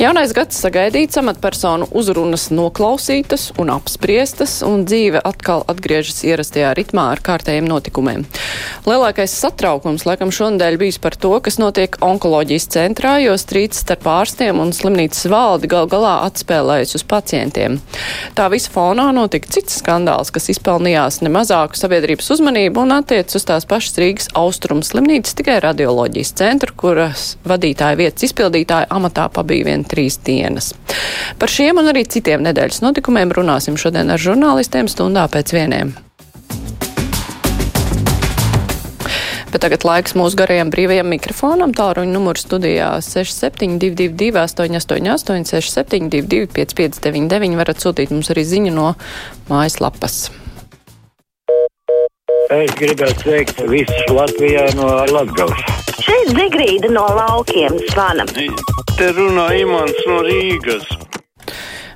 Jaunais gads sagaidīts, amatpersonu uzrunas noklausītas un apspriestas, un dzīve atkal atgriežas ierastajā ritmā ar kārtējiem notikumiem. Lielākais satraukums laikam šonadēļ bijis par to, kas notiek onkoloģijas centrā, jo strīds starp ārstiem un slimnīcas valdi gal galā atspēlējas uz pacientiem. Tā visa fonā notika cits skandāls, kas izpelnījās nemazāku sabiedrības uzmanību un attiec uz tās pašas Rīgas austrumu slimnīcas tikai radioloģijas centru, kuras vadītāja vietas izpildītāja amatā pabija vien trīs dienas. Par šiem un arī citiem nedēļas notikumiem runāsim šodien ar žurnālistiem stundā pēc vieniem. Bet tagad laiks mūsu garajam brīvajam mikrofonam. Tālruņa numurs studijā 6722, 888, 672, 559, varat sūtīt mums arī ziņu no mājaslapas. Es gribētu sveikt visus Latvijā no Latgales. Šeit Zigrīda no laukiem zvana. Te runā Imants no Rīgas.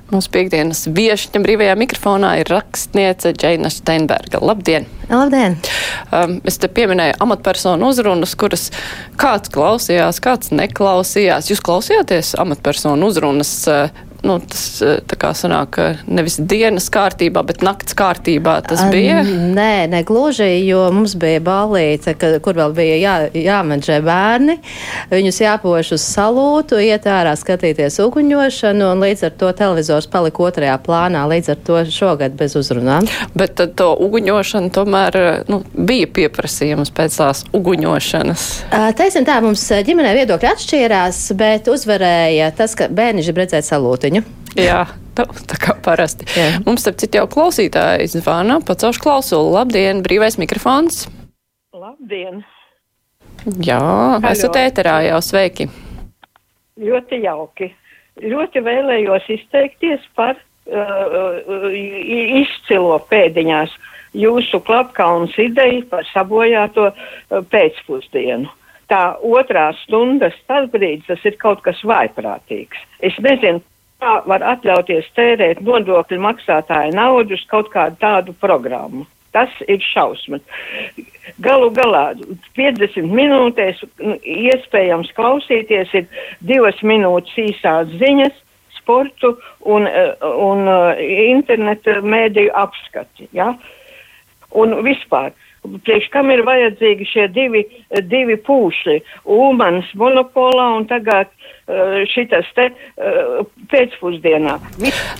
Mūsu piekdienas viešņa brīvajā mikrofonā ir rakstniece Džeina Steinberga. Labdien! Labdien! Um, es te pieminēju amatpersonu uzrunas, kuras kāds klausījās, kāds neklausījās. Jūs klausījāties amatpersonu uzrunas uh, nu, tas tā kā sanāk nevis dienas kārtībā, bet nakts kārtībā tas bija? Nē, ne gluži, jo mums bija balīte, ka, kur vēl bija jā, jāmenģē bērni. Viņus jāpoš uz salūtu, iet ārā skatīties uguņošanu, un līdz ar to televizors palika otrajā plānā, līdz ar to šogad bez uzrunām. Bet tad to uguņošanu tomēr nu, bija pieprasījums pēc tās uguņošanas. Teiksim tā, mums ģimenē viedokļi atšķīrās, bet uzvarēja tas, ka bērni grib redzēt salūtiņu. Jā, tā, tā kā parasti. Jā. Mums, starp citu, jau klausītāji zvana, pacelšu klausulu. Labdien, brīvais mikrofons. Labdien! Jā, Halo. esat ēterā jau sveiki. Ļoti jauki. Ļoti vēlējos izteikties par uh, izcilo pēdiņās jūsu klapkaunas ideju par sabojāto uh, pēcpusdienu. Tā otrā stundas tas brīdis, tas ir kaut kas vaiprātīgs. Es nezinu, kā var atļauties tērēt nodokļu maksātāju naudu uz kaut kādu tādu programmu. Tas ir šausmas. Galu galā 50 minūtēs iespējams klausīties ir divas minūtes īsās ziņas, sportu un, un interneta mēdīju apskati. Ja? Un vispār, priekš kam ir vajadzīgi šie divi, divi pūšļi - Ulmanas monopolā un tagad šitas te pēcpusdienā.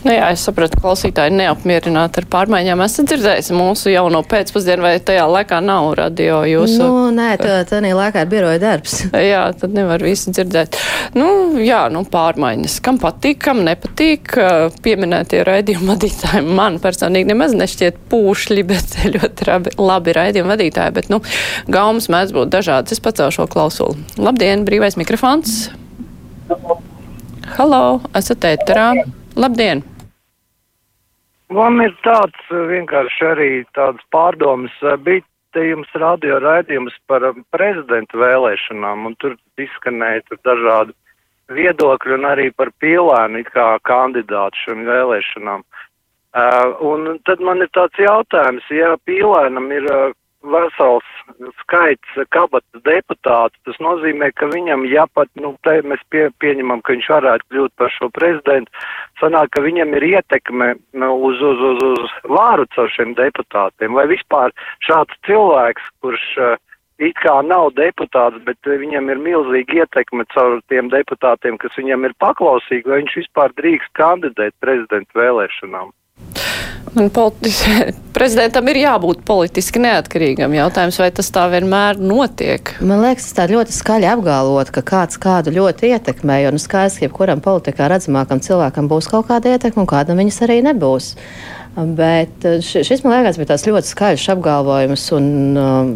Nu jā, es sapratu, klausītāji neapmierināti ar pārmaiņām. Esat dzirdējusi mūsu jauno pēcpusdienu, vai tajā laikā nav radio jūsu? Nu, nē, tā, tā laikā ir biroja darbs. jā, tad nevar visu dzirdēt. Nu, jā, nu pārmaiņas. Kam patīk, kam nepatīk, pieminētie raidījuma vadītāji man personīgi nemaz nešķiet pūšļi, bet ļoti labi, labi raidījuma vadītāji, bet, nu, gaumas mēdz būt dažādas. Es pacēlu šo klausulu. Labdien, brīvais mikrofons! Halo, esat ēterā. Labdien! Man ir tāds vienkārši arī tāds pārdomas. Bija jums radio raidījums par prezidentu vēlēšanām, un tur izskanēja tur dažādi viedokļi un arī par pīlēnu kā kandidātu šiem vēlēšanām. Uh, un tad man ir tāds jautājums, ja pīlēnam ir uh, vesels skaits kabatas deputātu, tas nozīmē, ka viņam, ja pat, nu, te mēs pie, pieņemam, ka viņš varētu kļūt par šo prezidentu, sanāk, ka viņam ir ietekme nu, uz, uz, uz, uz vāru caur šiem deputātiem, vai vispār šāds cilvēks, kurš uh, it kā nav deputāts, bet viņam ir milzīga ietekme caur tiem deputātiem, kas viņam ir paklausīgi, vai viņš vispār drīkst kandidēt prezidentu vēlēšanām. Politis, prezidentam ir jābūt politiski neatkarīgam. Jautājums, vai tas tā vienmēr notiek? Man liekas, tas tā ļoti skaļi apgalvot, ka kāds kādu ļoti ietekmē, jo nu skaidrs, ka jebkuram politikā redzamākam cilvēkam būs kaut kāda ietekme, un kādam viņas arī nebūs. Bet šis, man liekas, bija tās ļoti skaļš apgalvojums. Un, um,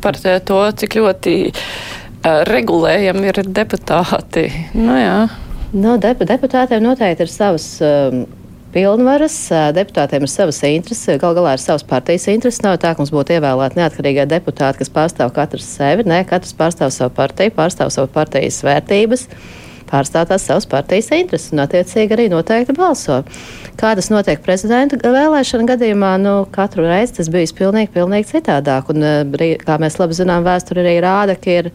Par to, cik ļoti uh, regulējami ir deputāti. Nu, jā. no, nu, dep deputātiem noteikti ir savas. Um, pilnvaras, deputātiem ir savas intereses, gal galā ir savas partijas intereses. Nav tā, ka mums būtu ievēlēti neatkarīgie deputāti, kas pārstāv katrs sevi. Nē, katrs pārstāv savu partiju, pārstāv savu partijas vērtības. pārstāv tās savas partijas intereses un attiecīgi arī noteikti balso. Kā tas notiek prezidenta vēlēšana gadījumā, nu, katru reizi tas bijis pilnīgi, pilnīgi citādāk. Un, kā mēs labi zinām, vēsture arī rāda, ka ir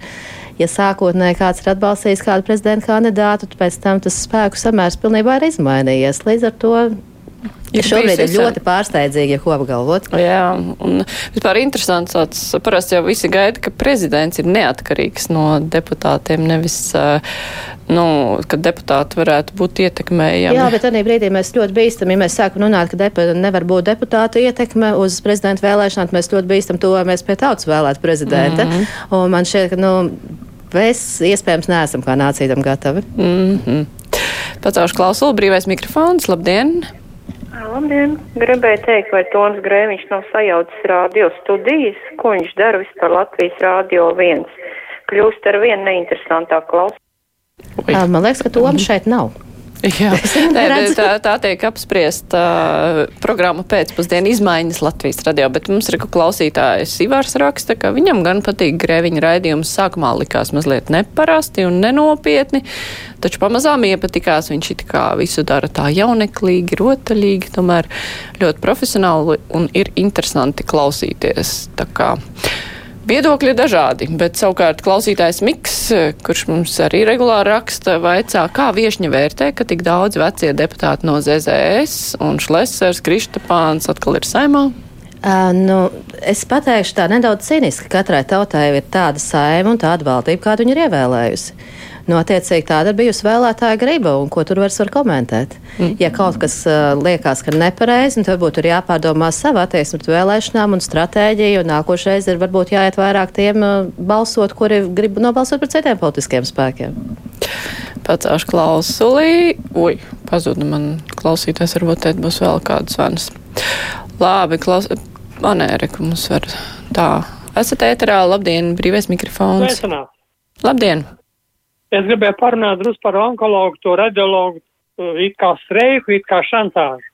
ja sākotnēji kāds ir atbalstījis kādu prezidenta kandidātu, tad pēc tam tas spēku samērs pilnībā ir izmainījies. Līdz ar to Ja šobrīd ir ļoti pārsteidzīgi, ja ko apgalvot. Jā, un vispār interesants tāds, parasti jau visi gaida, ka prezidents ir neatkarīgs no deputātiem, nevis, nu, ka deputāti varētu būt ietekmējami. Jā, bet tādā brīdī mēs ļoti bīstam, ja mēs sākam runāt, ka depu, nevar būt deputātu ietekme uz prezidenta vēlēšanām, mēs ļoti bīstam to, vai mēs pie tautas vēlētu prezidenta. Mm -hmm. Un man šķiet, ka, nu, mēs iespējams neesam kā nācītam gatavi. Mm -hmm. Pacaušu klausulu, brīvais mikrofons, labdien! Labdien! Gribēju teikt, vai Tons Grēviņš nav sajaucis rādio studijas, ko viņš dara vispār Latvijas rādio viens. Kļūst ar vien neinteresantāk klausīt. Man liekas, ka Toms šeit nav. Jā, Nē, tā, tā tiek apspriesta uh, programma pēcpusdienu izmaiņas Latvijas radio, bet mums ir klausītājs Ivārs raksta, ka viņam gan patīk grēviņa raidījums. Sākumā likās mazliet neparasti un nenopietni, taču pamazām iepatikās. Viņš it kā visu dara tā jauneklīgi, rotaļīgi, tomēr ļoti profesionāli un ir interesanti klausīties. Tā kā Viedokļi ir dažādi, bet savukārt klausītājs Miks, kurš mums arī regulāri raksta, vaicā, kā viešņa vērtē, ka tik daudz vecie deputāti no ZZS un Šlesers, Kristapāns atkal ir saimā. Uh, nu, es pateikšu tā nedaudz cīniski, ka katrai tautai ir tāda saima un tāda valdība, kādu viņa ir ievēlējusi. Nu, attiecīgi tāda ir bijusi vēlētāja griba, un ko tur vairs var komentēt. Mm. Ja kaut kas uh, liekas, ka nepareizi, tad būtu jāpārdomā sava attieksme pret vēlēšanām un stratēģiju, un nākošais ir varbūt jāiet vairāk tiem uh, balsot, kuri grib nobalsot par citiem politiskiem spēkiem. Pacēšu klausulī. Ui, pazuda man klausītājs, varbūt te būs vēl kāds zvans. Labi, klaus... Manērika mums var tā. Esat ēterā, labdien, brīvais mikrofons. Sveicināt. Labdien! Es gribēju parunāt drusku par onkologu, to radiologu, it kā streiku, it kā šantāžu.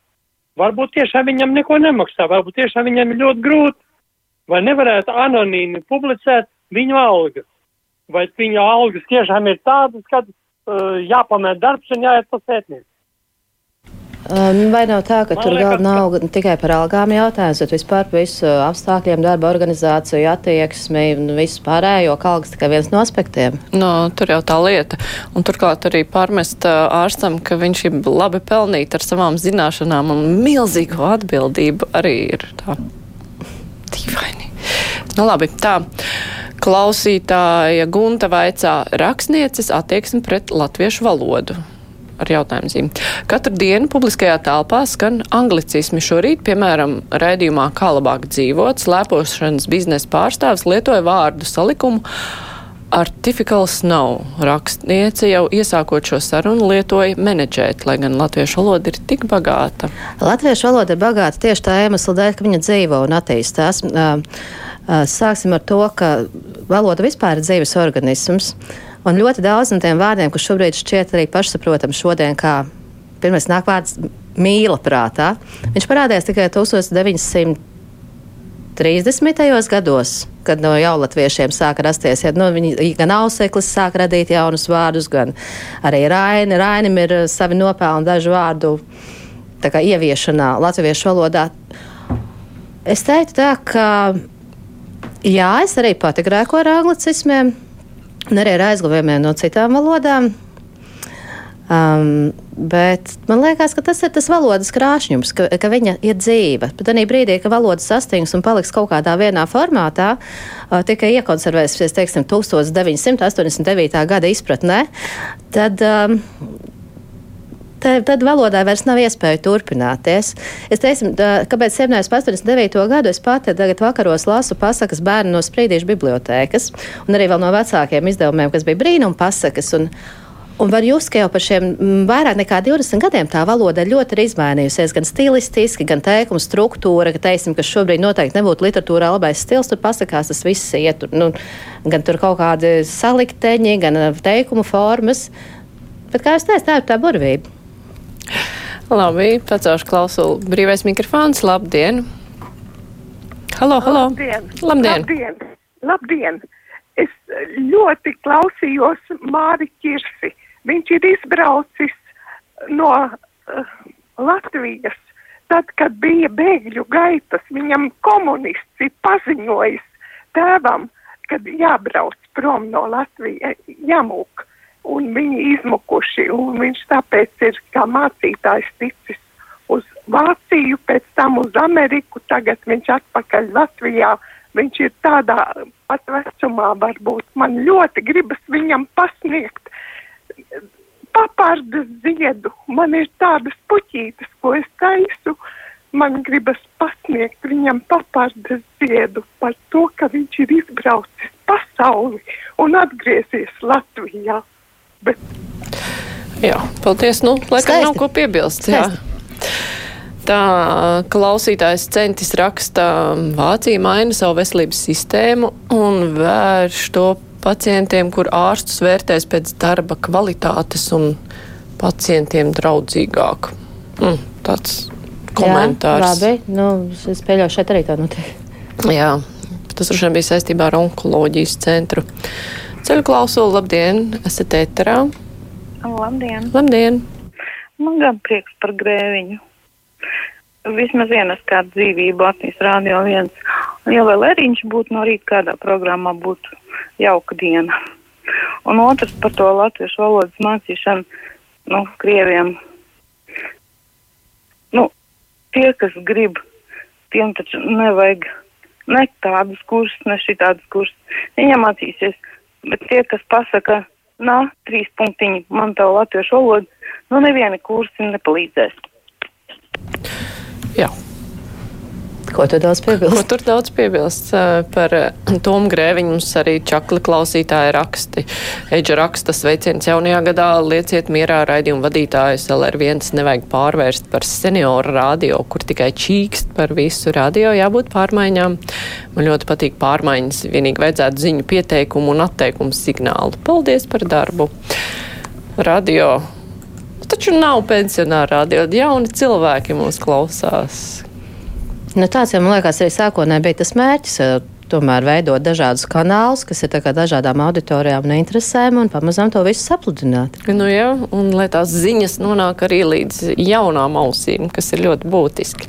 Varbūt tiešām viņam neko nemaksā, varbūt tiešām viņam ir ļoti grūti, vai nevarētu anonīmi publicēt viņu algas. Vai viņa algas tiešām ir tādas, ka uh, jāpamēt darbs un jāiet pa sētniecību. Um, vai nav tā, ka Man tur galvenā nav ka... tikai par algām jautājums, bet vispār par visu apstākļiem, darba organizāciju, attieksmi un visu pārējo, ka algas tikai viens no aspektiem? No, tur jau tā lieta. Un turklāt arī pārmest ārstam, ka viņš ir labi pelnīt ar savām zināšanām un milzīgu atbildību arī ir tā dīvaini. Nu labi, tā. Klausītāja Gunta vaicā rakstnieces attieksmi pret latviešu valodu ar jautājumu zīmi. Katru dienu publiskajā telpā skan anglicismi. Šorīt, piemēram, raidījumā Kā labāk dzīvot, slēpošanas biznesa pārstāvis lietoja vārdu salikumu. Artificial Snow rakstniece jau iesākot šo sarunu lietoja menedžēt, lai gan latviešu valoda ir tik bagāta. Latviešu valoda ir bagāta tieši tā iemesla dēļ, ka viņa dzīvo un attīstās. Sāksim ar to, ka valoda vispār ir dzīves organisms. Un ļoti daudz no tiem vārdiem, kas šobrīd šķiet arī pašsaprotami šodien, kā pirmais nāk vārds mīla prātā, viņš parādījās tikai 1930. gados, kad no jaulatviešiem sāka rasties, ja, nu, viņi gan auseklis sāka radīt jaunus vārdus, gan arī Raini. Rainim ir savi nopelni dažu vārdu kā, ieviešanā latviešu valodā. Es teiktu tā, ka jā, es arī pati grēkoju ar anglicismiem un arī ar aizguvējumiem no citām valodām. Um, bet man liekas, ka tas ir tas valodas krāšņums, ka, ka viņa ir dzīva. Bet tajā brīdī, kad valoda sastings un paliks kaut kādā vienā formātā, uh, tikai iekonservēsies, teiksim, 1989. gada izpratnē, tad um, te, tad valodai vairs nav iespēja turpināties. Es teiksim, tā, kāpēc 789. gadu es pati tagad vakaros lasu pasakas bērnu no sprīdīšu bibliotēkas un arī vēl no vecākiem izdevumiem, kas bija brīnum pasakas. Un, Un var just, ka jau par šiem vairāk nekā 20 gadiem tā valoda ļoti ir izmainījusies. Gan stilistiski, gan teikuma struktūra, ka teiksim, ka šobrīd noteikti nebūtu literatūrā labais stils, tur pasakās tas viss iet. Nu, gan tur kaut kādi salikteņi, gan teikumu formas. Bet, kā jau teicu, tā ir tā burvība. Labi, pacelšu klausulu. Brīvais mikrofons. Labdien! Halo, halo! Labdien! Labdien! Labdien! Labdien. Es ļoti klausījos Māri Kirsi Viņš ir izbraucis no uh, Latvijas. Tad, kad bija bēgļu gaitas, viņam komunists ir paziņojis tēvam, kad jābrauc prom no Latvijas, jāmūk. Un viņi izmukuši, un viņš tāpēc ir kā mācītājs ticis uz Vāciju, pēc tam uz Ameriku, tagad viņš atpakaļ Latvijā. Viņš ir tādā pat vecumā, varbūt man ļoti gribas viņam pasniegt papardas ziedu. Man ir tādas puķītes, ko es taisu. Man gribas pasniegt viņam papardas ziedu par to, ka viņš ir izbraucis pasauli un atgriezies Latvijā. Bet... Jā, paldies. Nu, laikam Skaisti. nav ko piebilst. Tā klausītājs centis raksta, Vācija maina savu veselības sistēmu un vērš to pacientiem, kur ārstus vērtēs pēc darba kvalitātes un pacientiem draudzīgāk. Mm, tāds komentārs. Jā, labi, nu, es pieļauju šeit arī tā notiek. Jā, tas droši vien bija saistībā ar onkoloģijas centru. Ceļu klausulu, labdien, esat ēterā. Labdien! Labdien! Man gan prieks par grēviņu. Vismaz vienas kādu dzīvību atnīs rādio viens. Ja vēl eriņš būtu no rīta kādā programmā, būtu jauka diena. Un otrs par to latviešu valodas mācīšanu, nu, krieviem. Nu, tie, kas grib, tiem taču nevajag ne tādas kursus, ne šitādas kursus. Viņi mācīsies, bet tie, kas pasaka, nā, trīs punktiņi, man tā latviešu valoda, nu, neviena kursi nepalīdzēs. Jā. Ko tu daudz Ko piebilst? tur daudz piebilst par Tomu Grēviņu? Mums arī čakli klausītāji raksti. Eģa raksta sveiciens jaunajā gadā, lieciet mierā raidījumu vadītājus LR1 nevajag pārvērst par senioru radio, kur tikai čīkst par visu radio, jābūt pārmaiņām. Man ļoti patīk pārmaiņas, vienīgi vajadzētu ziņu pieteikumu un atteikumu signālu. Paldies par darbu. Radio. Taču nav pensionāra radio, jauni cilvēki mūs klausās. Nu, tāds jau man liekas, arī sākotnēji bija tas mērķis. eh, Tomēr veidot dažādus kanālus, kas ir dažādām auditorijām un interesēm, un pamazām to visu sapludināt. Nu, jā, un lai tās ziņas nonāk arī līdz jaunām ausīm, kas ir ļoti būtiski.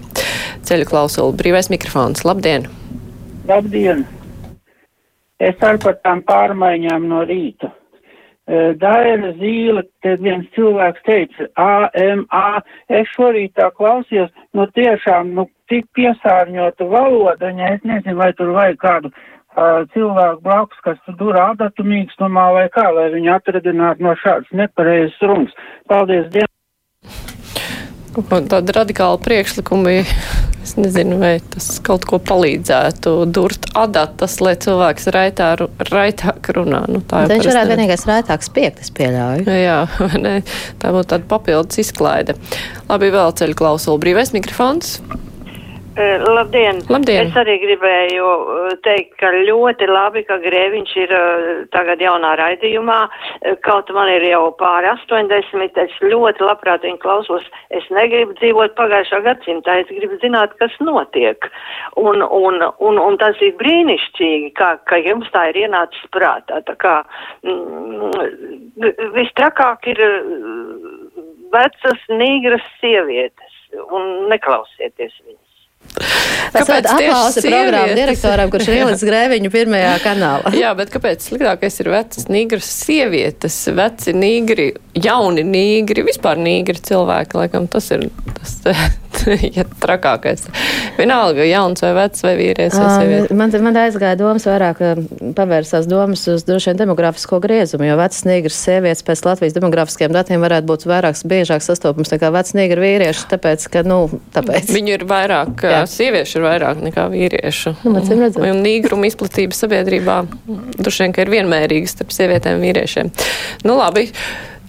Ceļu klausuli, brīvais mikrofons. Labdien! Labdien! Es arī par tām pārmaiņām no rīta. Daira Zīle, te viens cilvēks teica, AMA, es šorīt tā klausījos, nu tiešām, nu tik piesārņota valoda, ja es nezinu, vai tur vajag kādu uh, cilvēku blakus, kas tur dur adatu mīkstumā vai kā, lai viņu atradinātu no šādas nepareizas runas. Paldies Dievam! Tāda radikāla priekšlikuma bija, es nezinu, vai tas kaut ko palīdzētu durt adatas, lai cilvēks raitā, raitāk runā. Nu, tā Viņš varētu vienīgais rētāks piekt, es pieļauju. Jā, vai ne? tā būtu tāda papildus izklaide. Labi, vēl ceļu klausulu. Brīvais mikrofons. Eh, Labdien! Labdien. Es arī gribēju eh, teikt, ka ļoti labi, ka Grēviņš ir eh, tagad jaunā raidījumā. Kaut man ir jau pāri 80, es ļoti labprāt viņu klausos. Es negribu dzīvot pagājušā gadsimtā, es gribu zināt, kas notiek. Un, un, un, un tas ir brīnišķīgi, kā, ka jums tā ir ienācis prātā. Tā kā mm, vistrakāk ir vecas nīgras sievietes un neklausieties viņas. Kāpēc tieši aplausi programmu direktoram, kurš ir ielicis grēviņu pirmajā kanālā. Jā, bet kāpēc sliktākais ir vecas nīgras sievietes, veci nīgri, jauni nīgri, vispār nīgri cilvēki, laikam tas ir tas, ja trakākais. Vienalga, jauns vai vecs vai vīrietis vai sieviete. Man, man aizgāja domas vairāk, pavērsās domas uz droši vien demografisko griezumu, jo vecas nīgras sievietes pēc Latvijas demografiskiem datiem varētu būt vairāks biežāk sastopums nekā vecas nīgra vīrieši, tāpēc, ka, nu, tāpēc. Viņu ir vairāk, Jā. sieviešu ir vairāk nekā vīriešu. Nu. Un nīgruma izplatība sabiedrībā droši vien, ka ir vienmērīga starp sievietēm un vīriešiem. Nu, labi.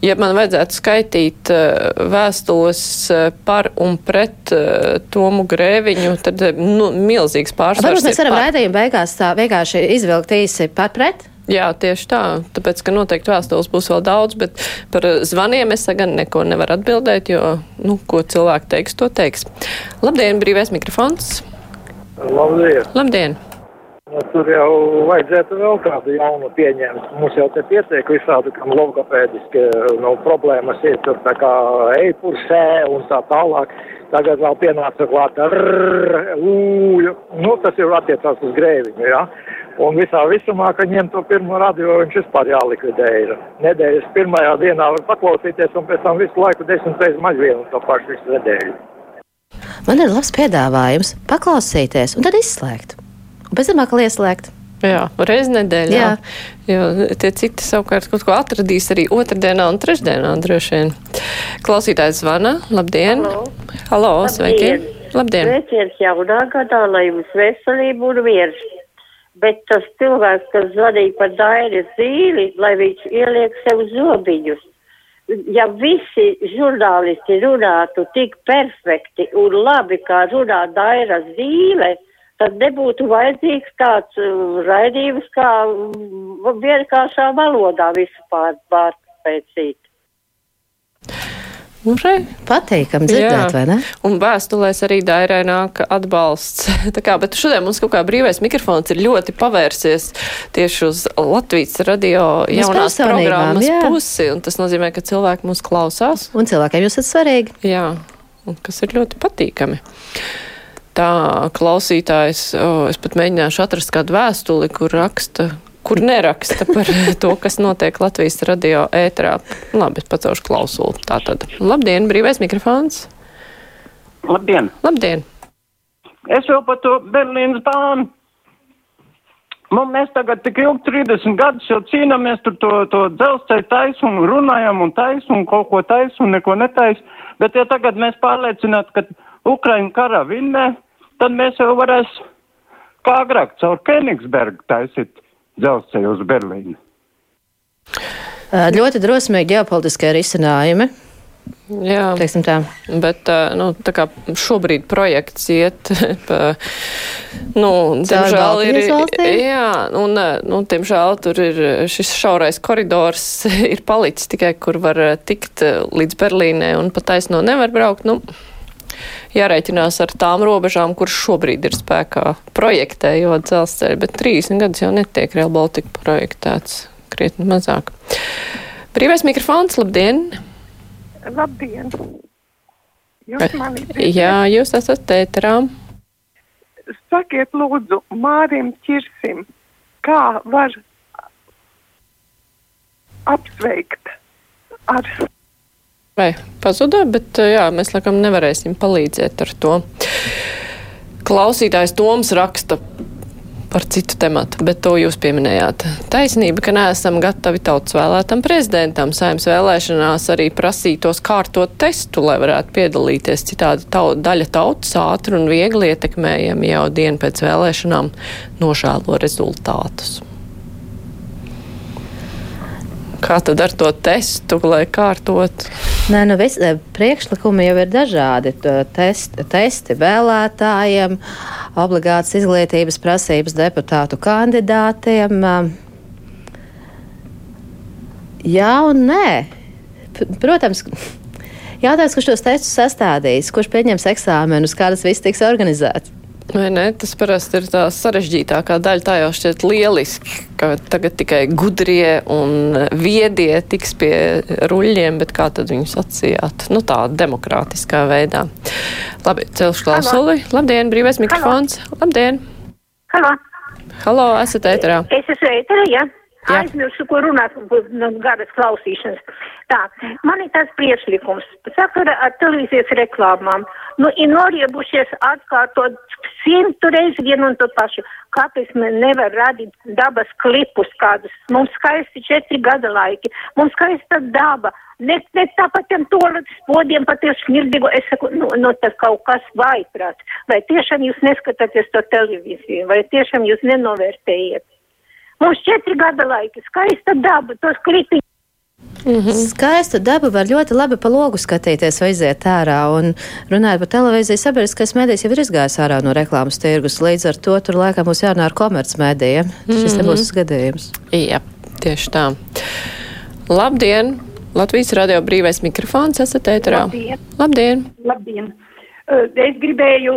Ja man vajadzētu skaitīt uh, vēstules uh, par un pret uh, Tomu Grēviņu, tad nu, milzīgs pārsvars. Varbūt mēs varam par. raidījumu beigās tā vienkārši izvilkt īsi par pret. Jā, tieši tā. Tāpēc, ka noteikti vēstules būs vēl daudz, bet par zvaniem es gan neko nevaru atbildēt, jo, nu, ko cilvēki teiks, to teiks. Labdien, brīvais mikrofons! Labdien! Labdien! Nu, tur jau vajadzētu vēl kādu jaunu pieņemt. Mums jau te pietiek visādi, kam logopēdiski nu, problēmas ir tur tā kā eipusē un tā tālāk. Tagad vēl pienāca klāt ar ūju. Nu, tas jau attiecās uz grēviņu, jā. Ja? Un visā visumā, ka ņem to pirmo radio, viņš vispār jālikvidē ir. Nedēļas pirmajā dienā var paklausīties un pēc tam visu laiku desmit reizes maļ vienu to pašu visu nedēļu. Man ir labs piedāvājums paklausīties un tad izslēgt. Un pēc tam atkal ieslēgt. Jā, reiz nedēļā. Jā. Jo tie citi savukārt kaut ko atradīs arī otrdienā un trešdienā droši vien. Klausītājs zvana. Labdien! Halo, Halo sveiki! Labdien! Sveiciens jaunā gadā, lai jums veselība un miers! bet tas cilvēks, kas zvanīja par Dairis zīli, lai viņš ieliek sev zobiņus. Ja visi žurnālisti runātu tik perfekti un labi, kā runā Daira zīle, tad nebūtu vajadzīgs tāds uh, raidījums, kā uh, vienkāršā valodā visu pār, pārpēcīt. Nu, Patīkami dzirdēt, Jā. vai ne? Un vēstulēs arī dairai nāk atbalsts. tā kā, bet šodien mums kaut kā brīvais mikrofons ir ļoti pavērsies tieši uz Latvijas radio jaunās programmas jā. pusi, un tas nozīmē, ka cilvēki mūs klausās. Un cilvēkiem jūs esat svarīgi. Jā, un kas ir ļoti patīkami. Tā klausītājs, oh, es pat mēģināšu atrast kādu vēstuli, kur raksta, kur neraksta par to, kas notiek Latvijas radio ētrā. Labi, es pacelšu klausulu. Tātad, labdien, brīvais mikrofons. Labdien. Labdien. Es jau par to Berlīnas bānu. Nu, mēs tagad tik ilgi 30 gadus jau cīnāmies tur to, to dzelzceļu taisu un runājam un taisu un kaut ko taisu un neko netaisu. Bet ja tagad mēs pārliecinātu, ka Ukraina karā vinnē, tad mēs jau varēs kā agrāk caur Kenigsbergu taisīt dzelzceļu uz Berlīnu. Ļoti drosmīgi ģeopolitiskie risinājumi. Jā, bet nu, tā kā šobrīd projekts iet pa, nu, diemžēl ir, jā, un, nu, diemžēl tur ir šis šaurais koridors ir palicis tikai, kur var tikt līdz Berlīnē un pat taisno nevar braukt. Nu, jārēķinās ar tām robežām, kuras šobrīd ir spēkā projektējot dzelzceļu, bet 30 gadus jau netiek Real Baltica projektēts krietni mazāk. Brīvais mikrofons, labdien! Labdien! Jūs mani dzirdat? Jā, jūs esat tēterā. Sakiet lūdzu Mārim Čirsim, kā var apsveikt ar Vai pazuda, bet jā, mēs laikam nevarēsim palīdzēt ar to. Klausītājs Toms raksta par citu tematu, bet to jūs pieminējāt. Taisnība, ka neesam gatavi tautas vēlētam prezidentam. Saimnes vēlēšanās arī prasītos kārtot testu, lai varētu piedalīties. Citādi tau, daļa tautas ātri un viegli ietekmējami jau dienu pēc vēlēšanām nožēlo rezultātus. Kā tad ar to testu, lai kārtot? Nē, nu vis, eh, priekšlikumi jau ir dažādi. Test, testi vēlētājiem, obligātas izglītības prasības deputātu kandidātiem. Jā un nē. Protams, jautājums, kurš tos testus sastādīs, kurš pieņems eksāmenus, kā tas viss tiks organizēts. Vai ne? Tas parasti ir tā sarežģītākā daļa. Tā jau šķiet lieliski, ka tagad tikai gudrie un viedie tiks pie ruļļiem, bet kā tad viņus atsijāt? Nu tā, demokrātiskā veidā. Labi, celšu klausuli. Labdien, brīvais mikrofons. Halo. Labdien! Halo! Halo, esat ēterā. Es esmu ēterā, jā. jā. Aizmirsu, ko runāt no garas klausīšanas. Tā, man ir tas priešlikums. Sakara ar televīzijas reklāmām. Nu, ir noriebušies atkārtot simtu reizi vienu un to pašu. Kāpēc mēs nevar radīt dabas klipus kādus? Mums skaisti četri gada laiki, mums skaista daba. Ne, ne tāpat tiem toaletes podiem patiesi smirdīgu. Es saku, nu, nu tas kaut kas vaiprāts. Vai tiešām jūs neskatāties to televīziju, vai tiešām jūs nenovērtējiet? Mums četri gada laiki, skaista daba, tos klipiņus. Mm -hmm. Skaista daba var ļoti labi pa logu skatīties vai iziet ārā. Un runājot par televīziju, sabiedriskais mēdījis jau ir izgājis ārā no reklāmas tirgus. Līdz ar to tur laikam būs jārunā ar komercmēdījiem. Mm -hmm. Šis nebūs gadījums. Jā, tieši tā. Labdien! Latvijas radio brīvais mikrofons esat ēterā. Labdien! Labdien! Labdien. Es gribēju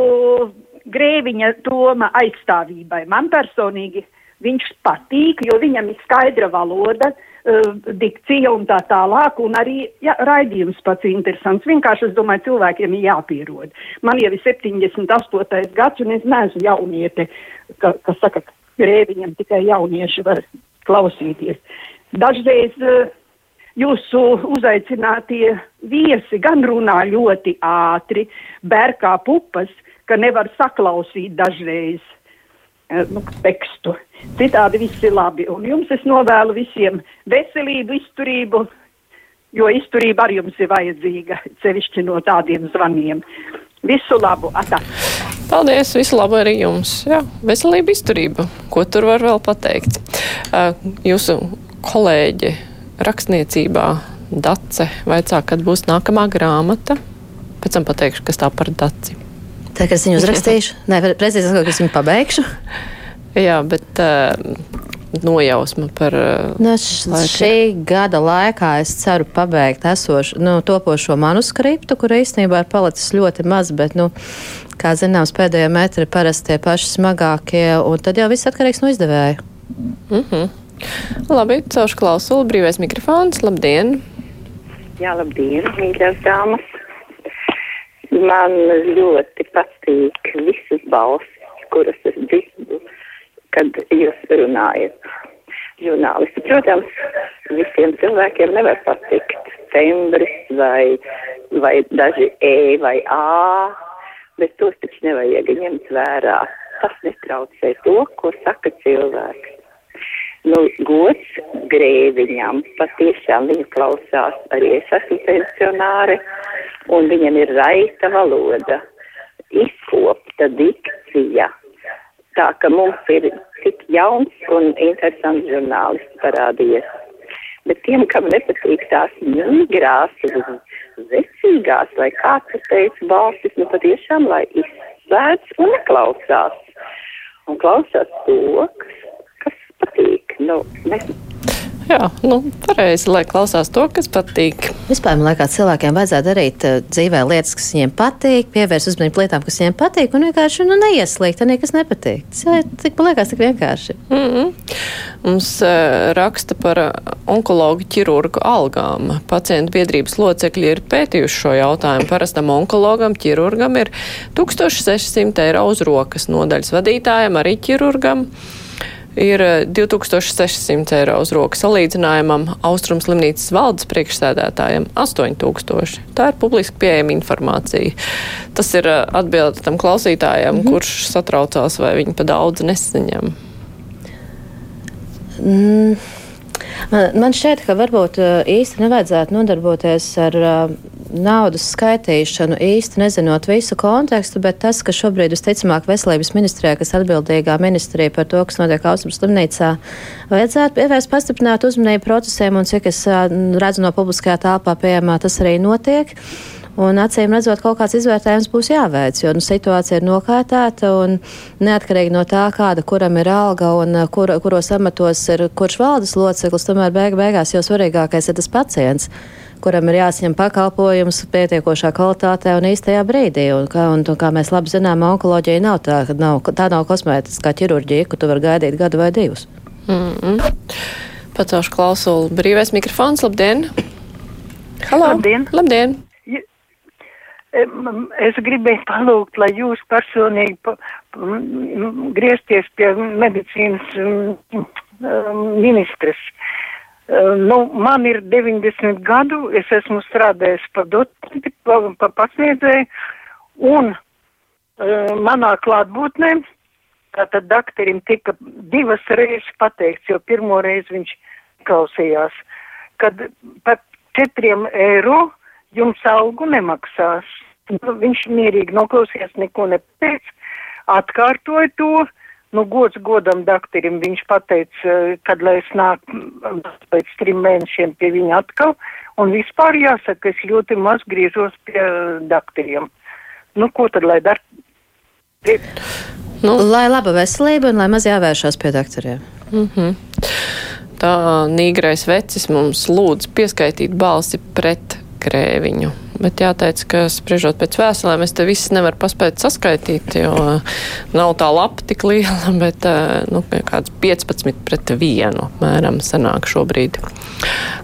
Grēviņa doma aizstāvībai. Man personīgi viņš patīk, jo viņam ir skaidra valoda, uh, dikcija un tā tālāk, un arī jā, raidījums pats interesants. Vienkārši es domāju, cilvēkiem ir jāpierod. Man jau ir 78. gads, un es neesmu jauniete, ka, kas saka, ka grēviņam tikai jaunieši var klausīties. Dažreiz uh, jūsu uzaicinātie viesi gan runā ļoti ātri, bērkā pupas, ka nevar saklausīt dažreiz nu, tekstu. Citādi viss ir labi. Un jums es novēlu visiem veselību, izturību, jo izturība arī jums ir vajadzīga, sevišķi no tādiem zvaniem. Visu labu! Atā. Paldies! Visu labu arī jums! Jā, veselība, izturība. Ko tur var vēl pateikt? Jūsu kolēģi rakstniecībā Dace vaicā, kad būs nākamā grāmata. Pēc tam pateikšu, kas tā par Daci. Tā kā es viņu uzrakstīšu, nē, precīzi sakot, es viņu pabeigšu. Jā, bet uh, nojausma par. Uh, no nu, šī gada laikā es ceru pabeigt esošu, nu, topošo manuskriptu, kur īstenībā ir palicis ļoti maz, bet, nu, kā zināms, pēdējie metri parasti tie paši smagākie, un tad jau viss atkarīgs no izdevēja. Mm -hmm. Labi, cauršu klausuli, brīvais mikrofons, labdien! Jā, labdien, mīļās dāmas! Man ļoti patīk visas balsis, kuras es dzirdu, kad jūs runājat. Žurnālisti, protams, visiem cilvēkiem nevar patikt tembris vai, vai daži E vai A, bet tos taču nevajag ņemt vērā. Tas netraucē to, ko saka cilvēks. Nu, gods grēviņam, patiešām viņu klausās, arī es esmu pensionāre, un viņam ir raita valoda, izkopta dikcija. Tā ka mums ir tik jauns un interesants žurnālists parādījies. Bet tiem, kam nepatīk tās migrās, vecīgās, vai kā tu teici, balsis, nu patiešām, lai izslēdz un neklausās. Un klausās to, kas patīk. Nu, ne, Jā, nu, pareizi, lai klausās to, kas patīk. Vispār, man liekas, cilvēkiem vajadzētu darīt uh, dzīvē lietas, kas viņiem patīk, pievērst uzmanību lietām, kas viņiem patīk, un vienkārši nu, neieslīgt arī, kas nepatīk. Tas ir, tik, man liekas, tik vienkārši. Mm -hmm. Mums uh, raksta par onkologu ķirurgu algām. Pacientu biedrības locekļi ir pētījuši šo jautājumu. Parastam onkologam, ķirurgam ir 1600 eiro uz rokas nodaļas vadītājam, arī ķirurgam ir 2600 eh, eiro uz rokas salīdzinājumam Austrum slimnīcas valdes priekšsēdētājiem 8000. Tā ir publiski pieejama informācija. Tas ir eh, atbilde tam klausītājam, mm -hmm. kurš satraucās, vai viņi pa daudz nesaņem. Mm. Man, šķiet, ka varbūt uh, īsti nevajadzētu nodarboties ar naudas skaitīšanu, īsti nezinot visu kontekstu, bet tas, ka šobrīd visticamāk veselības ministrijā, kas atbildīgā ministrija par to, kas notiek Austrums slimnīcā, vajadzētu pievērst pastiprināt uzmanību procesiem, un cik es redzu no publiskajā telpā pieejamā, tas arī notiek. Un acīm redzot, kaut kāds izvērtējums būs jāveic, jo nu, situācija ir nokārtēta un neatkarīgi no tā, kāda kuram ir alga un kur, kuros amatos ir kurš valdes loceklis, tomēr beig beigās jau svarīgākais ir tas pacients kuram ir jāsaņem pakalpojums pietiekošā kvalitātē un īstajā brīdī. Un, kā, un, un, kā mēs labi zinām, onkoloģija nav tā, nav, tā nav kosmētiskā ķirurģija, kur tu vari gaidīt gadu vai divus. Mm -mm. Pacaušu klausulu brīvais mikrofons. Labdien! Halo! Labdien! Labdien. Es gribēju palūgt, lai jūs personīgi pa, griezties pie medicīnas um, ministres. Um, nu, man ir 90 gadu, es esmu strādājis par docenti, par pa pasniedzēju, un uh, manā klātbūtnē, tātad dakterim tika divas reizes pateikts, jo pirmo reizi viņš klausījās, kad par četriem eiro jums algu nemaksās. Nu, viņš mierīgi noklausījās, neko nepateica, atkārtoja to. Nu, gods godam doktoram viņš pateica, kad lai es nāku pēc trim mēnešiem pie viņa atkal, un vispār jāsaka, es ļoti maz griežos pie doktoriem. Nu, ko tad lai dar? Nu. Lai laba veselība un lai maz jāvēršās pie doktoriem. Mm -hmm. Tā nīgrais vecis mums lūdz pieskaitīt balsi pret grēviņu. Bet jāteic, ka spriežot pēc vēstulēm, es te viss nevaru paspēt saskaitīt, jo nav tā lapa tik liela, bet nu, kāds 15 pret 1 apmēram sanāk šobrīd.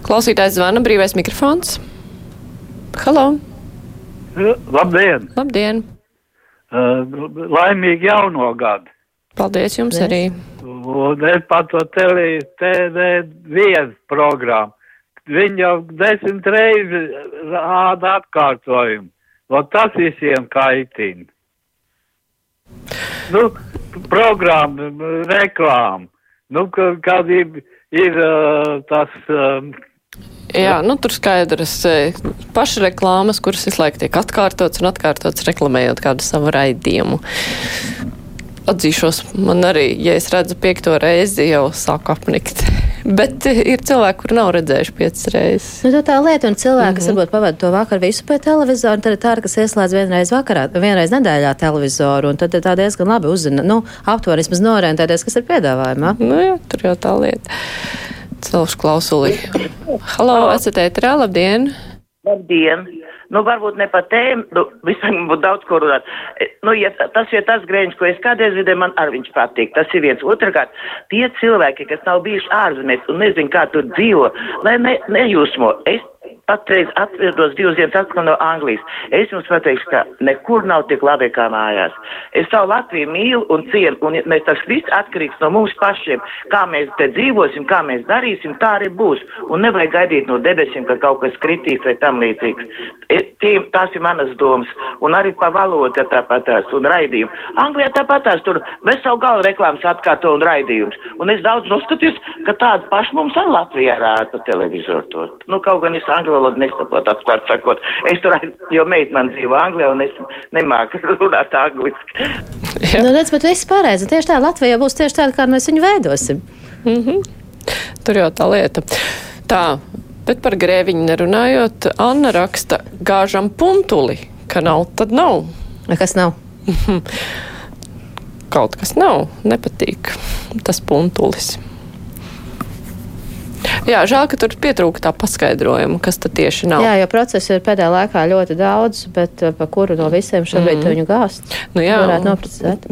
Klausītājs zvana brīvais mikrofons. Halo! Labdien! Labdien! Uh, laimīgi jauno gadu! Paldies jums yes. arī! Un es pat to TV1 programmu. Viņi jau desmit reizes rāda atkārtojumu. Un tas visiem kaitina. Nu, programma, reklāma. Nu, kad ir, ir tas. Jā, nu tur skaidrs pašreklāmas, kuras visu laiku tiek atkārtotas un atkārtotas reklamējot kādu savu raidījumu atzīšos, man arī, ja es redzu piekto reizi, jau sāku apnikt. Bet ir cilvēki, kuri nav redzējuši piecas reizes. Nu, tā lieta, un cilvēki, kas mm -hmm. varbūt pavada to vakaru visu pie televizora, tad ir tāda, kas ieslēdz vienreiz vakarā, vienreiz nedēļā televizoru, un tad tā diezgan labi uzzina, nu, aptuveni vismaz norentēties, kas ir piedāvājumā. Nu, jā, tur jau tā lieta. Celšu klausulī. Halo, esat ētrā, labdien! Labdien! Nu, varbūt ne par tēmu, nu, visam būtu daudz ko runāt. E, nu, ja tas ir tas grēņš, ko es kādreiz dzirdēju, man arī viņš patīk. Tas ir viens. Otrakārt, tie cilvēki, kas nav bijuši ārzemēs un nezin, kā tur dzīvo, lai ne, nejūsmo. Es patreiz atviedos divas dienas atpakaļ no Anglijas. Es jums pateikšu, ka nekur nav tik labi kā mājās. Es savu Latviju mīlu un cienu, un mēs tas viss atkarīgs no mums pašiem. Kā mēs te dzīvosim, kā mēs darīsim, tā arī būs. Un nevajag gaidīt no debesīm, ka kaut kas kritīs vai tam līdzīgs. E, tie, tās ir manas domas. Un arī pa valodu tāpatās un raidījumu. Anglijā tāpatās tur veselu galu reklāmas atkārto un raidījums. Un es daudz noskatījos, ka tādu pašu mums arī Latvijā rāda televizoru to. Nu, kaut gan es angļu valodu nesaprotu, atklāt sakot. Es tur, jo meita man dzīvo Anglijā un es nemāku runāt angliski. nu, redz, bet viss pareizi. Tieši tā Latvijā būs tieši tāda, kā mēs viņu veidosim. Mm -hmm. Tur jau tā lieta. Tā, bet par grēviņu nerunājot, Anna raksta, gāžam puntuli, ka nav, tad nav. Kas nav? Kaut kas nav, nepatīk tas puntulis. Jā, žēl, ka tur pietrūka tā paskaidrojuma, kas tad tieši nav. Jā, jo procesu ir pēdējā laikā ļoti daudz, bet uh, pa kuru no visiem šobrīd mm. viņu gāzt? Nu jā.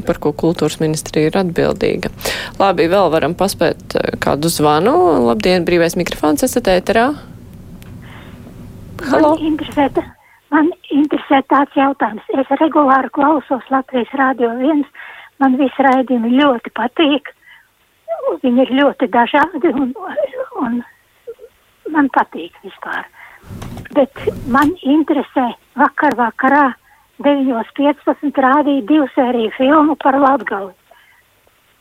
Par ko kultūras ministrija ir atbildīga. Labi, vēl varam paspēt uh, kādu zvanu. Labdien, brīvais mikrofons, esat ēterā? Halo? Man interesē, man interesē tāds jautājums. Es regulāri klausos Latvijas Rādio 1. Man visi raidījumi ļoti patīk. Viņi ir ļoti dažādi un, un man patīk vispār. Bet man interesē vakar vakarā 9.15 rādīja divu sēriju filmu par Latgali.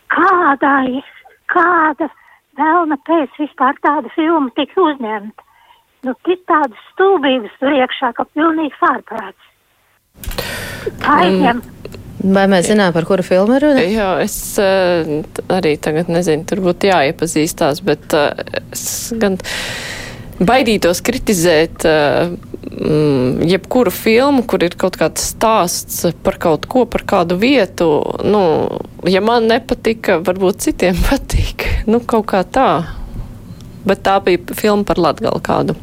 Kādā kāda vēlna pēc vispār tāda filma tiks uzņemta? Nu, tik tādas stulbības tur iekšā, ka pilnīgs ārprāts. Aizņem. Mm. Vai mēs zinām, par kuru filmu ir runa? Jā, es uh, arī tagad nezinu, tur būtu jāiepazīstās, bet uh, es gan baidītos kritizēt uh, jebkuru filmu, kur ir kaut kāds stāsts par kaut ko, par kādu vietu. Nu, ja man nepatika, varbūt citiem patīk. Nu, kaut kā tā. Bet tā bija filma par Latgalu kādu.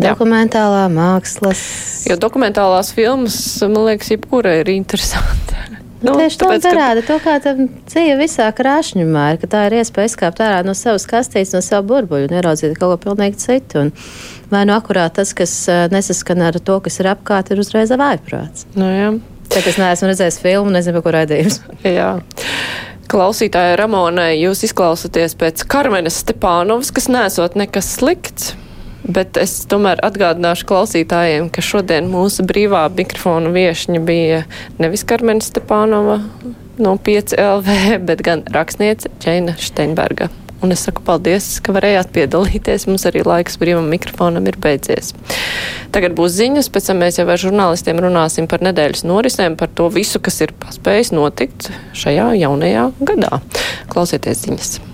Dokumentālā mākslas. Jo dokumentālās filmas, man liekas, jebkura ir interesanta. Nu, Tieši tā parāda ka... to, kā tam dzīve visā krāšņumā ir, ka tā ir iespēja izkāpt ārā no savas kastītes, no savu burbuļu un ieraudzīt kaut ko pilnīgi citu. Un vai nu akurāt tas, kas nesaskan ar to, kas ir apkārt, ir uzreiz vājprāts. Nu, jā. Tad es neesmu redzējis filmu, nezinu, par ko raidījums. jā. Klausītāja Ramonai, jūs izklausāties pēc Karmenes Stepānovas, kas nesot nekas slikts. Bet es tomēr atgādināšu klausītājiem, ka šodien mūsu brīvā mikrofona viešņa bija nevis Karmena Stepānova no 5LV, bet gan rakstniece Džeina Steinberga. Un es saku paldies, ka varējāt piedalīties. Mums arī laiks brīvam mikrofonam ir beidzies. Tagad būs ziņas, pēc tam mēs jau ar žurnālistiem runāsim par nedēļas norisēm, par to visu, kas ir paspējis notikt šajā jaunajā gadā. Klausieties ziņas!